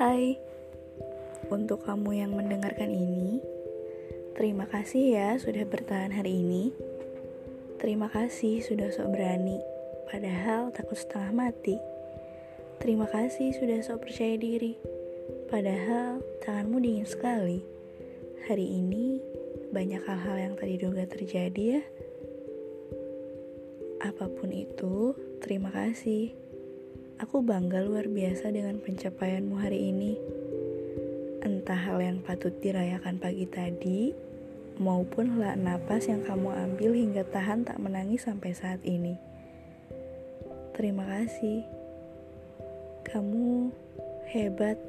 Hai, untuk kamu yang mendengarkan ini, terima kasih ya sudah bertahan hari ini. Terima kasih sudah sok berani, padahal takut setengah mati. Terima kasih sudah sok percaya diri, padahal tanganmu dingin sekali. Hari ini banyak hal-hal yang tadi diduga terjadi ya. Apa pun itu, terima kasih. Aku bangga luar biasa dengan pencapaianmu hari ini. Entah hal yang patut dirayakan pagi tadi, maupun helak napas yang kamu ambil hingga tahan tak menangis sampai saat ini. Terima kasih. Kamu hebat.